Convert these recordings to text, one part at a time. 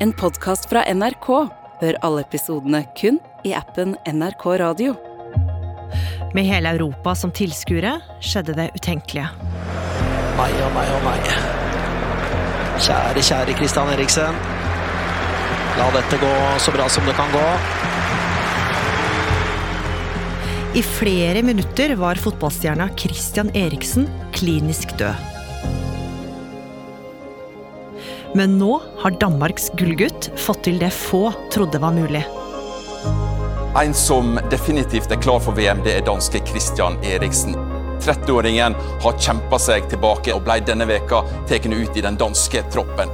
En podkast fra NRK. Hør alle episodene kun i appen NRK Radio. Med hele Europa som tilskuere skjedde det utenkelige. Nei og nei og nei. Kjære, kjære Christian Eriksen. La dette gå så bra som det kan gå. I flere minutter var fotballstjerna Christian Eriksen klinisk død. Men nå har Danmarks gullgutt fått til det få trodde var mulig. En som definitivt er klar for VM, det er danske Christian Eriksen. 30-åringen har kjempa seg tilbake og ble denne veka tatt ut i den danske troppen.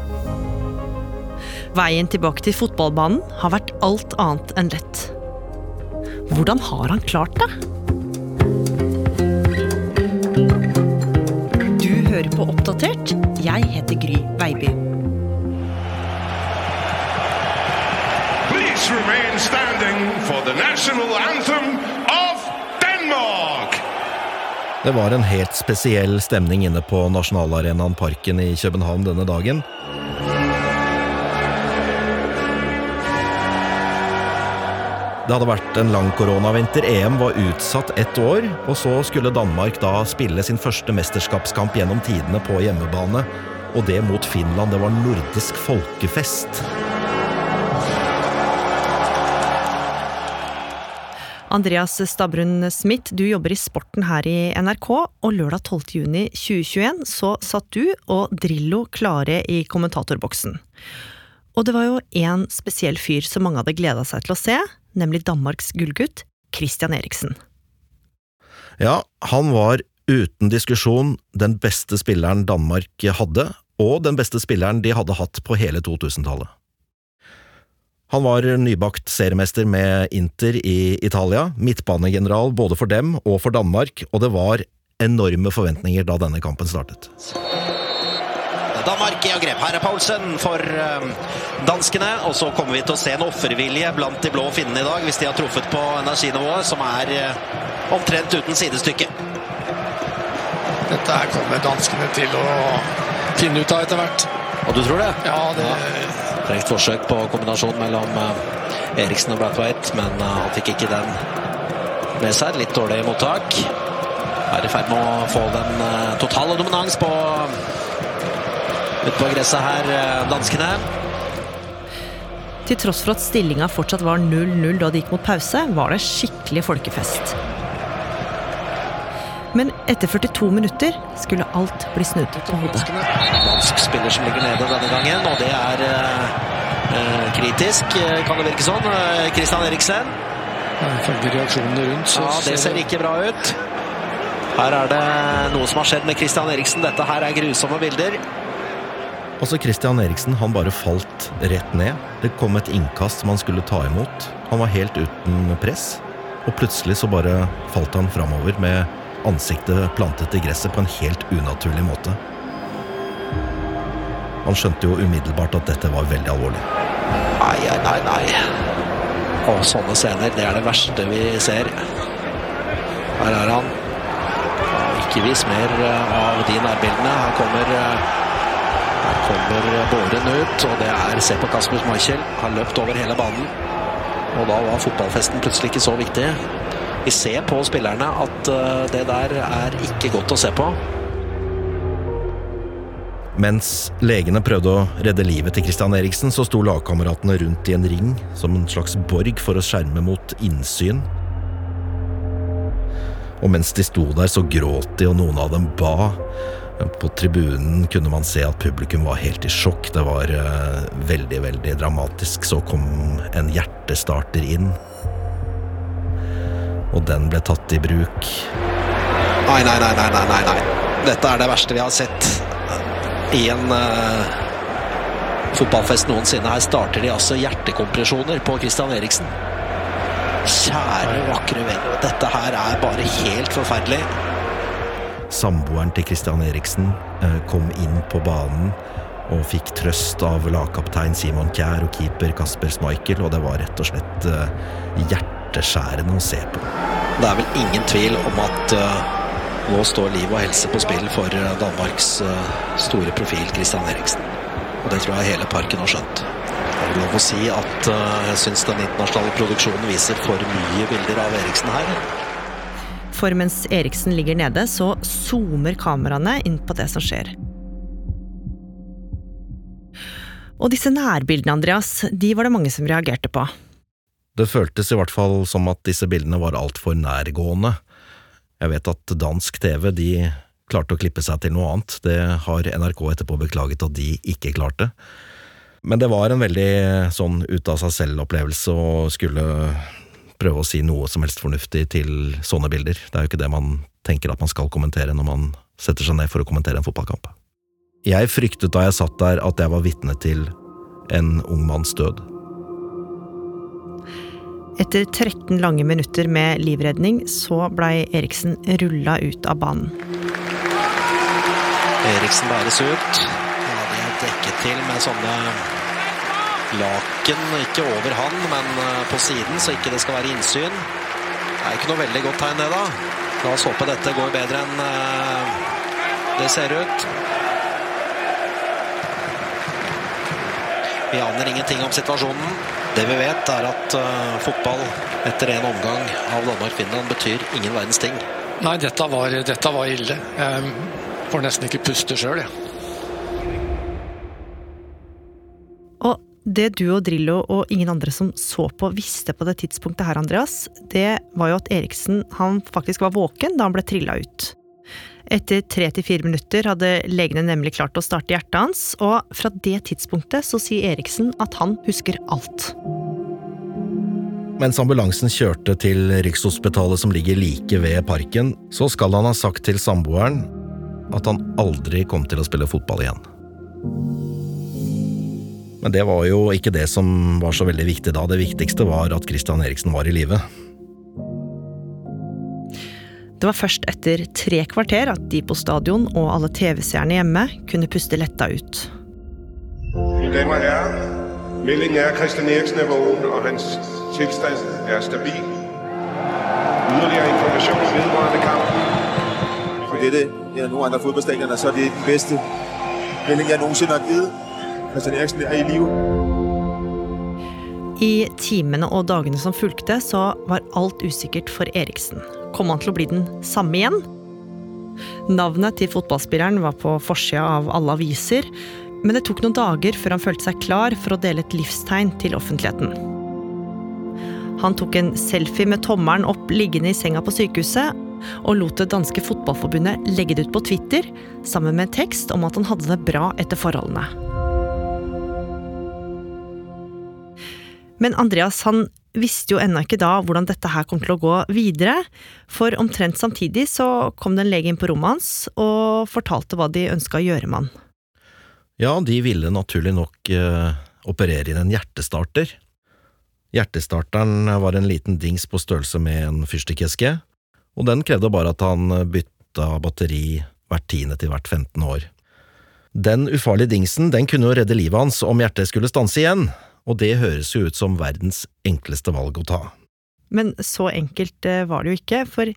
Veien tilbake til fotballbanen har vært alt annet enn lett. Hvordan har han klart det? Du hører på Oppdatert. Jeg heter Gry Veiby. Please remain standing for the national anthem of Denmark. Det var en helt spesiell stemning inne på nasjonalarenaen Parken i København denne dagen. Det hadde vært en lang koronavinter. EM var utsatt ett år, og så skulle Danmark da spille sin første mesterskapskamp gjennom tidene på hjemmebane. Og det mot Finland. Det var nordisk folkefest. Andreas Stabrun Smith, du jobber i sporten her i NRK, og lørdag 12.6.2021 så satt du og Drillo klare i kommentatorboksen. Og det var jo en spesiell fyr som mange hadde gleda seg til å se, nemlig Danmarks gullgutt, Christian Eriksen. Ja, han var uten diskusjon den beste spilleren Danmark hadde, og den beste spilleren de hadde hatt på hele 2000-tallet. Han var nybakt seriemester med Inter i Italia, midtbanegeneral både for dem og for Danmark, og det var enorme forventninger da denne kampen startet. Danmark i angrep. Her er Paulsen for eh, danskene. Og så kommer vi til å se en offervilje blant de blå finnene i dag, hvis de har truffet på energinivået, som er eh, omtrent uten sidestykke. Dette her kommer danskene til å finne ut av etter hvert. Og du tror det? Ja, det Frekt forsøk på kombinasjon mellom eh, Eriksen og Brathwaite, men eh, han fikk ikke den med seg. Litt dårlig mottak. Er i ferd med å få den eh, totale dominans på utpå gresset her, danskene. Til tross for at stillinga fortsatt var 0-0 da det gikk mot pause, var det skikkelig folkefest. Men etter 42 minutter skulle alt bli snudd på hodet. Dansk spiller som ligger nede denne gangen, og det er eh, eh, kritisk, eh, kan det virke sånn. Eh, Christian Eriksen. Ifølge reaksjonene rundt, så Ja, det ser ikke bra ut. Her er det noe som har skjedd med Christian Eriksen. Dette her er grusomme bilder. Også Christian Eriksen han bare falt rett ned. Det kom et innkast som han skulle ta imot. Han var helt uten press, og plutselig så bare falt han framover med ansiktet plantet i gresset på en helt unaturlig måte. Han skjønte jo umiddelbart at dette var veldig alvorlig. Nei, nei, nei. Og sånne scener, det er det verste vi ser. Her er han. Ikke vis mer eh, av de nærbildene. Her kommer, eh, her kommer Båren ut, og det er Se på Kasper Schmeichel. Har løpt over hele banen. Og da var fotballfesten plutselig ikke så viktig. Vi ser på spillerne at eh, det der er ikke godt å se på. Mens legene prøvde å redde livet til Christian Eriksen, så sto lagkameratene rundt i en ring som en slags borg for å skjerme mot innsyn. Og mens de sto der, så gråt de, og noen av dem ba. På tribunen kunne man se at publikum var helt i sjokk. Det var eh, veldig, veldig dramatisk. Så kom en hjertestarter inn. Og den ble tatt i bruk. Nei, nei, nei, nei, nei, nei. Dette er det verste vi har sett i en uh, fotballfest noensinne. Her starter de altså hjertekompresjoner på Christian Eriksen. Kjære, vakre venn. Dette her er bare helt forferdelig. Samboeren til Christian Eriksen eh, kom inn på banen og fikk trøst av lagkaptein Simon Kjær og keeper Kasper Schmeichel, og det var rett og slett eh, hjerteskjærende å se på. Det er vel ingen tvil om at uh, nå står liv og helse på spill for Danmarks store profil Christian Eriksen. Og det tror jeg hele parken har skjønt. Det er lov å si at uh, jeg syns den internasjonale produksjonen viser for mye bilder av Eriksen her. For mens Eriksen ligger nede, så zoomer kameraene inn på det som skjer. Og disse nærbildene, Andreas, de var det mange som reagerte på. Det føltes i hvert fall som at disse bildene var altfor nærgående. Jeg vet at dansk TV de klarte å klippe seg til noe annet, det har NRK etterpå beklaget at de ikke klarte. Men det var en veldig sånn ut av seg selv-opplevelse å skulle prøve å si noe som helst fornuftig til sånne bilder. Det er jo ikke det man tenker at man skal kommentere når man setter seg ned for å kommentere en fotballkamp. Jeg fryktet da jeg satt der at jeg var vitne til en ung manns død. Etter 13 lange minutter med livredning så blei Eriksen rulla ut av banen. Eriksen bæres ut. Han hadde dekket til med sånne laken, ikke over han, men eh, på siden, så ikke det skal være innsyn. Det er ikke noe veldig godt tegn, det, da. La oss håpe dette går bedre enn eh, det ser ut. Vi aner ingenting om situasjonen. Det vi vet, er at uh, fotball etter en omgang av Danmark-Finland betyr ingen verdens ting. Nei, dette var, dette var ille. Jeg får nesten ikke puste sjøl, jeg. Og det du og Drillo og ingen andre som så på, visste på det tidspunktet her, Andreas, det var jo at Eriksen han faktisk var våken da han ble trilla ut. Etter tre til fire minutter hadde legene nemlig klart å starte hjertet hans, og fra det tidspunktet så sier Eriksen at han husker alt. Mens ambulansen kjørte til Rikshospitalet som ligger like ved parken, så skal han ha sagt til samboeren at han aldri kom til å spille fotball igjen. Men det var jo ikke det som var så veldig viktig da. Det viktigste var at Christian Eriksen var i live. Det var først etter tre kvarter at de på stadion og alle TV-seerne hjemme kunne puste letta ut. Mine damer og herrer, meldingen er Christian Eriksen er våken, og hans tilstand er stabil. Ytterligere informasjon vedrørende kampen. For dette eller noen andre fotballstadioner så er det den beste melding jeg noensinne har gitt. Christian Eriksen er i live. I timene og dagene som fulgte, så var alt usikkert for Eriksen. Kom han til å bli den samme igjen? Navnet til fotballspilleren var på forsida av alle aviser, men det tok noen dager før han følte seg klar for å dele et livstegn til offentligheten. Han tok en selfie med tommelen opp liggende i senga på sykehuset, og lot det danske fotballforbundet legge det ut på Twitter sammen med en tekst om at han hadde det bra etter forholdene. Men Andreas han visste jo ennå ikke da hvordan dette her kom til å gå videre, for omtrent samtidig så kom det en lege inn på rommet hans og fortalte hva de ønska å gjøre med han. Ja, de ville naturlig nok eh, operere inn en hjertestarter. Hjertestarteren var en liten dings på størrelse med en fyrstikkeske, og den krevde bare at han bytta batteri hvert tiende til hvert 15 år. Den ufarlige dingsen den kunne jo redde livet hans om hjertet skulle stanse igjen, og det høres jo ut som verdens enkleste valg å ta. Men så enkelt eh, var det jo ikke, for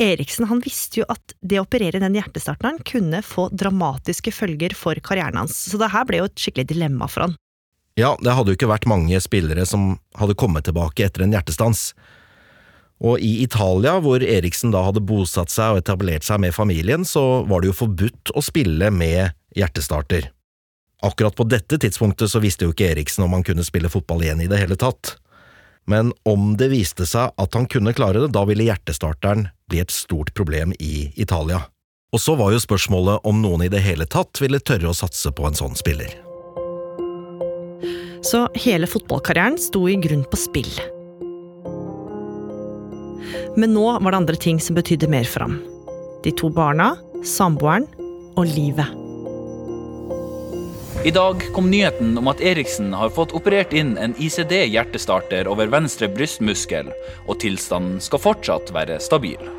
Eriksen han visste jo at det å operere den hjertestarteren kunne få dramatiske følger for karrieren hans, så det her ble jo et skikkelig dilemma for han. Ja, det hadde jo ikke vært mange spillere som hadde kommet tilbake etter en hjertestans. Og i Italia, hvor Eriksen da hadde bosatt seg og etablert seg med familien, så var det jo forbudt å spille med hjertestarter. Akkurat på dette tidspunktet så visste jo ikke Eriksen om han kunne spille fotball igjen i det hele tatt. Men om det viste seg at han kunne klare det, da ville hjertestarteren bli et stort problem i Italia. Og så var jo spørsmålet om noen i det hele tatt ville tørre å satse på en sånn spiller. Så hele fotballkarrieren sto i grunn på spill. Men nå var det andre ting som betydde mer for ham. De to barna, samboeren og livet. I dag kom nyheten om at Eriksen har fått operert inn en ICD-hjertestarter over venstre brystmuskel, og tilstanden skal fortsatt være stabil.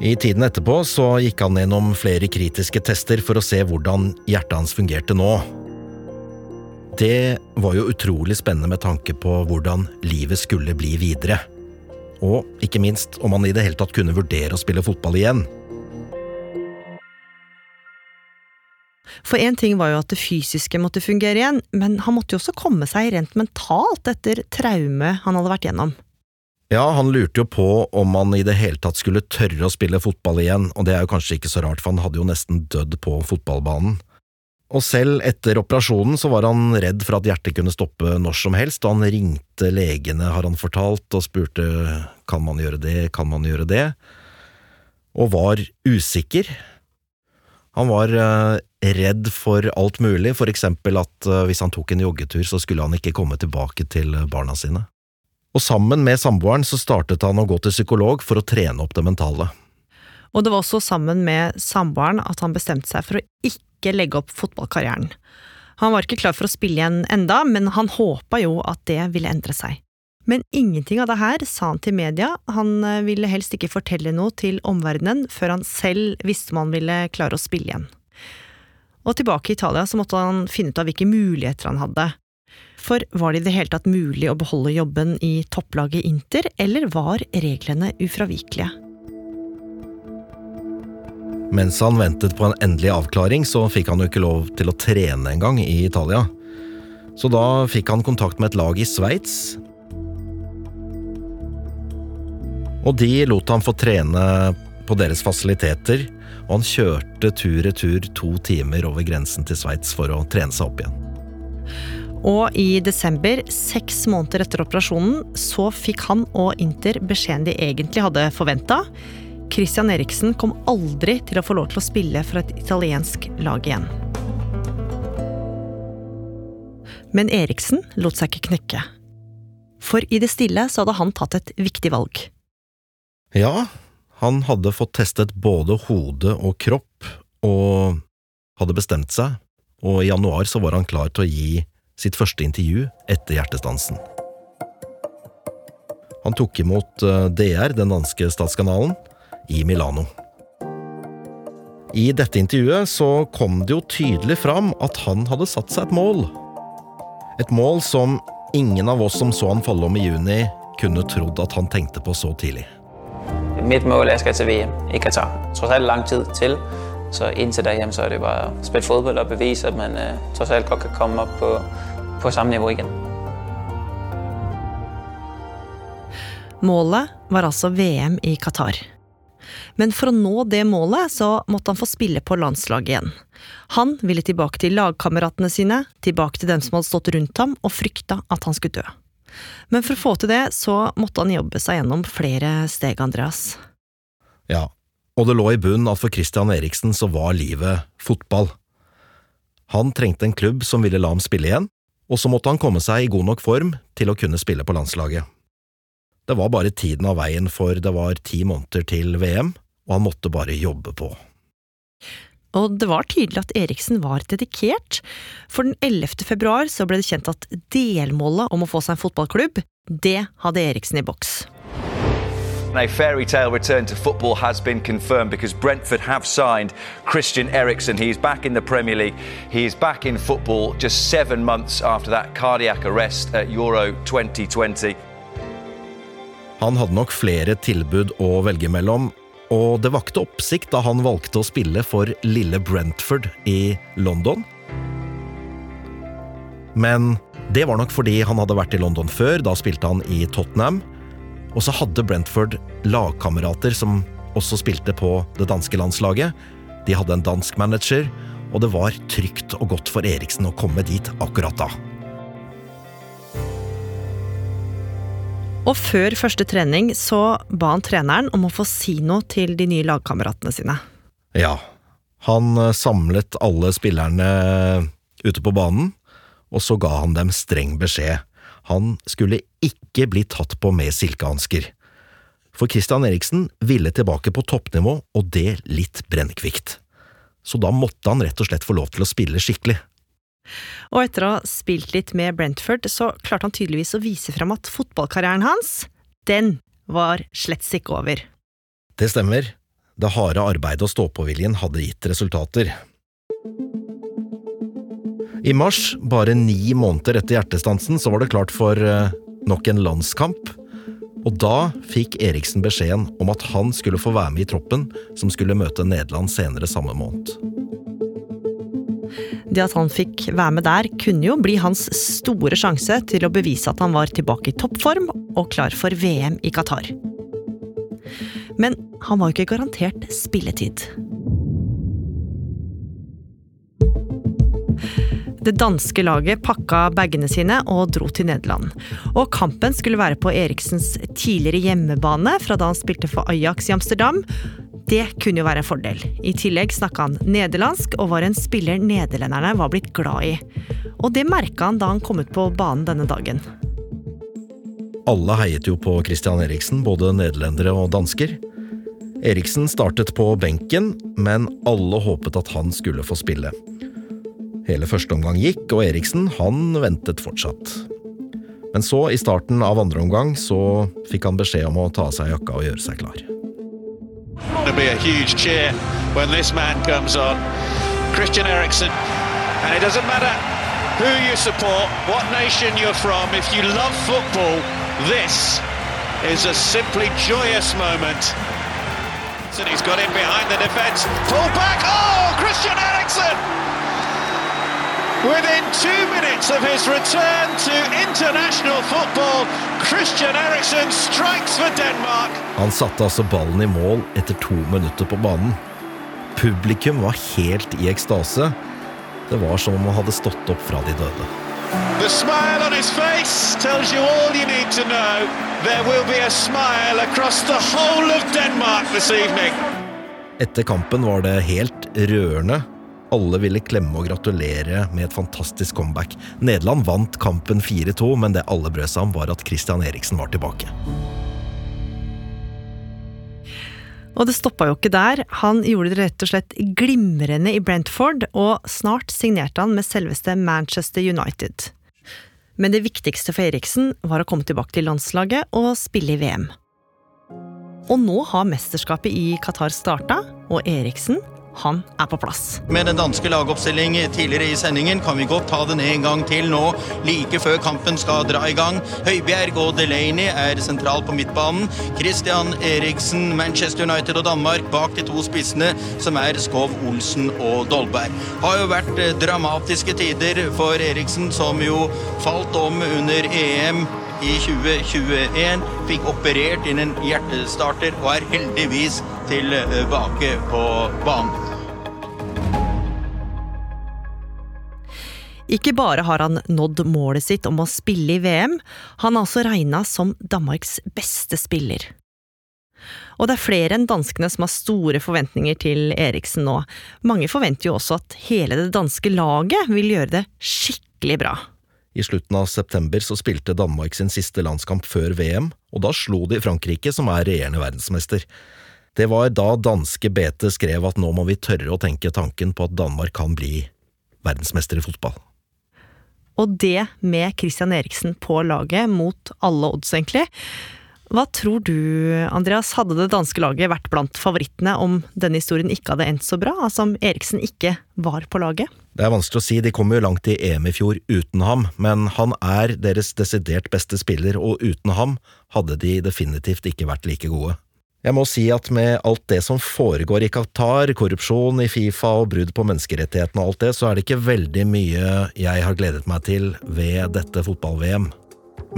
I tiden etterpå så gikk han gjennom flere kritiske tester for å se hvordan hjertet hans fungerte nå. Det var jo utrolig spennende med tanke på hvordan livet skulle bli videre. Og ikke minst om han i det hele tatt kunne vurdere å spille fotball igjen. For én ting var jo at det fysiske måtte fungere igjen, men han måtte jo også komme seg rent mentalt etter traumet han hadde vært gjennom. Ja, han lurte jo på om han i det hele tatt skulle tørre å spille fotball igjen, og det er jo kanskje ikke så rart, for han hadde jo nesten dødd på fotballbanen. Og selv etter operasjonen så var han redd for at hjertet kunne stoppe når som helst, og han ringte legene, har han fortalt, og spurte kan man gjøre det, kan man gjøre det, og var usikker. Han var eh, redd for alt mulig, for eksempel at eh, hvis han tok en joggetur, så skulle han ikke komme tilbake til barna sine. Og sammen med samboeren så startet han å gå til psykolog for å trene opp det mentale. Og det var også sammen med samboeren at han bestemte seg for å ikke legge opp fotballkarrieren. Han var ikke klar for å spille igjen enda, men han håpa jo at det ville endre seg. Men ingenting av det her sa han til media, han eh, ville helst ikke fortelle noe til omverdenen før han selv visste om han ville klare å spille igjen. Og tilbake i Italia så måtte han finne ut av hvilke muligheter han hadde, for var det i det hele tatt mulig å beholde jobben i topplaget Inter, eller var reglene ufravikelige? Mens han ventet på en endelig avklaring, så fikk han jo ikke lov til å trene engang i Italia. Så da fikk han kontakt med et lag i Sveits. Og de lot han få trene på deres fasiliteter, og han kjørte tur-retur to timer over grensen til Sveits for å trene seg opp igjen. Og i desember, seks måneder etter operasjonen, så fikk han og Inter beskjeden de egentlig hadde forventa. Christian Eriksen kom aldri til å få lov til å spille for et italiensk lag igjen. Men Eriksen lot seg ikke knekke. For i det stille så hadde han tatt et viktig valg. Ja, han hadde fått testet både hode og kropp, og hadde bestemt seg, og i januar så var han klar til å gi sitt første intervju etter hjertestansen. Han tok imot eh, DR, den danske statskanalen, i Milano. I dette intervjuet så kom det jo tydelig fram at han hadde satt seg et mål. Et mål som ingen av oss som så han falle om i juni, kunne trodd at han tenkte på så tidlig. Mitt mål er at jeg skal til VM i Qatar. Tross alt lang tid til. Så inntil da hjem så er det bare å spille fotball og bevise at man uh, tross alt godt kan komme opp på, på samme nivå igjen. Målet var altså VM i Qatar. Men for å nå det målet så måtte han få spille på landslaget igjen. Han ville tilbake til lagkameratene sine, tilbake til dem som hadde stått rundt ham og frykta at han skulle dø. Men for å få til det så måtte han jobbe seg gjennom flere steg, Andreas. Ja, og det lå i bunn at for Christian Eriksen så var livet fotball. Han trengte en klubb som ville la ham spille igjen, og så måtte han komme seg i god nok form til å kunne spille på landslaget. Det var bare tiden av veien, for det var ti måneder til VM, og han måtte bare jobbe på. Og det var tydelig at Eriksen var dedikert, for den 11. februar så ble det kjent at delmålet om å få seg en fotballklubb, det hadde Eriksen i boks. A fairy tale return to football has been confirmed because Brentford have signed Christian Eriksen. He's back in the Premier League. He's back in football just seven months after that cardiac arrest at Euro 2020. Han hadde nok flere tilbud å velge mellom, og det vakte oppsikt da han valgte å spille for lille Brentford i London. Men det var nok fordi han hadde vært i London før, da spilte han i Tottenham. Og så hadde Brentford lagkamerater som også spilte på det danske landslaget. De hadde en dansk manager, og det var trygt og godt for Eriksen å komme dit akkurat da. Og før første trening så ba han treneren om å få si noe til de nye lagkameratene sine. Ja, han eh, samlet alle spillerne ute på banen, og så ga han dem streng beskjed. Han skulle ikke bli tatt på med silkehansker. For Christian Eriksen ville tilbake på toppnivå, og det litt brennkvikt. Så da måtte han rett og slett få lov til å spille skikkelig. Og etter å ha spilt litt med Brentford, så klarte han tydeligvis å vise frem at fotballkarrieren hans, den var slett ikke over. Det stemmer. Det harde arbeidet og stå-på-viljen hadde gitt resultater. I mars, bare ni måneder etter hjertestansen, så var det klart for eh, nok en landskamp. Og da fikk Eriksen beskjeden om at han skulle få være med i troppen som skulle møte Nederland senere samme måned. Det at han fikk være med der, kunne jo bli hans store sjanse til å bevise at han var tilbake i toppform og klar for VM i Qatar. Men han var jo ikke garantert spilletid. Det danske laget pakka bagene sine og dro til Nederland. Og kampen skulle være på Eriksens tidligere hjemmebane fra da han spilte for Ajax i Amsterdam. Det kunne jo være en fordel. I tillegg snakka han nederlandsk og var en spiller nederlenderne var blitt glad i. Og det merka han da han kom ut på banen denne dagen. Alle heiet jo på Christian Eriksen, både nederlendere og dansker. Eriksen startet på benken, men alle håpet at han skulle få spille. Hele første omgang gikk, og Eriksen han ventet fortsatt. Men så, i starten av andre omgang, så fikk han beskjed om å ta av seg jakka og gjøre seg klar. There'll be a huge cheer when this man comes on. Christian Eriksen. And it doesn't matter who you support, what nation you're from, if you love football, this is a simply joyous moment. And he's got in behind the defence. Pull back. Oh, Christian Eriksen! Within two minutes of his return to international football, Christian Eriksen strikes for Denmark. Han satte altså ballen i mål etter to minutter på banen. Publikum var helt i ekstase. Det var som om han hadde stått opp fra de døde. The smile on his face tells you all you need to know. There will be a smile across the whole of Denmark this evening. Etter kampen var det helt rørende. Alle ville klemme og gratulere med et fantastisk comeback. Nederland vant kampen 4-2, men det alle brød seg om, var at Christian Eriksen var tilbake. Og det stoppa jo ikke der. Han gjorde det rett og slett glimrende i Brentford, og snart signerte han med selveste Manchester United. Men det viktigste for Eriksen var å komme tilbake til landslaget og spille i VM. Og nå har mesterskapet i Qatar starta, og Eriksen han er på plass. Med den danske lagoppstilling tidligere i sendingen kan vi godt ta den en gang til nå, like før kampen skal dra i gang. Høibjerg og Delaney er sentral på midtbanen. Christian Eriksen, Manchester United og Danmark bak de to spissene, som er Skov Olsen og Dolberg. Har jo vært eh, dramatiske tider for Eriksen, som jo falt om under EM i 2021. Fikk operert inn en hjertestarter og er heldigvis tilbake på banen. Ikke bare har han nådd målet sitt om å spille i VM, han er også regna som Danmarks beste spiller. Og det er flere enn danskene som har store forventninger til Eriksen nå. Mange forventer jo også at hele det danske laget vil gjøre det skikkelig bra. I slutten av september så spilte Danmark sin siste landskamp før VM, og da slo de Frankrike, som er regjerende verdensmester. Det var da danske BT skrev at nå må vi tørre å tenke tanken på at Danmark kan bli verdensmester i fotball. Og det med Christian Eriksen på laget, mot alle odds, egentlig. Hva tror du, Andreas, hadde det danske laget vært blant favorittene om denne historien ikke hadde endt så bra, altså om Eriksen ikke var på laget? Det er vanskelig å si, de kom jo langt i EM i fjor uten ham, men han er deres desidert beste spiller, og uten ham hadde de definitivt ikke vært like gode. Jeg må si at med alt det som foregår i Qatar, korrupsjon i Fifa og brudd på menneskerettighetene og alt det, så er det ikke veldig mye jeg har gledet meg til ved dette fotball-VM.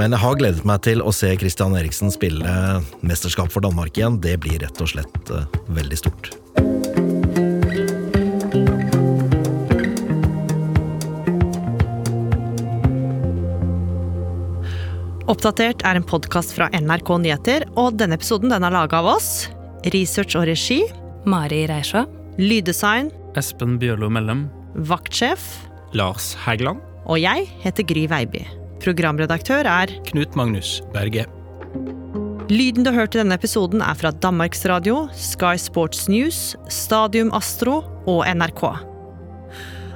Men jeg har gledet meg til å se Christian Eriksen spille mesterskap for Danmark igjen. Det blir rett og slett uh, veldig stort. Oppdatert er en podkast fra NRK Nyheter, og denne episoden den er laga av oss. Research og regi Mari Reisjå. Lyddesign Espen Bjørlo Mellem. Vaktsjef Lars Hægeland. Og jeg heter Gry Veiby. Programredaktør er Knut Magnus Berge. Lyden du har hørt i denne episoden er fra Danmarksradio, Sky Sports News, Stadium Astro og NRK.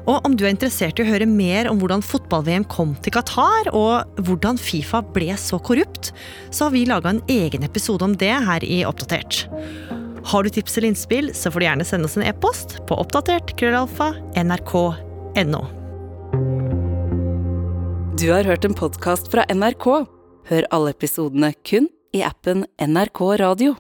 Og om du er interessert i å høre mer om hvordan fotball-VM kom til Qatar, og hvordan Fifa ble så korrupt, så har vi laga en egen episode om det her i Oppdatert. Har du tips eller innspill, så får du gjerne sende oss en e-post på oppdatert krøllalfa nrk.no. Du har hørt en podkast fra NRK. Hør alle episodene kun i appen NRK Radio.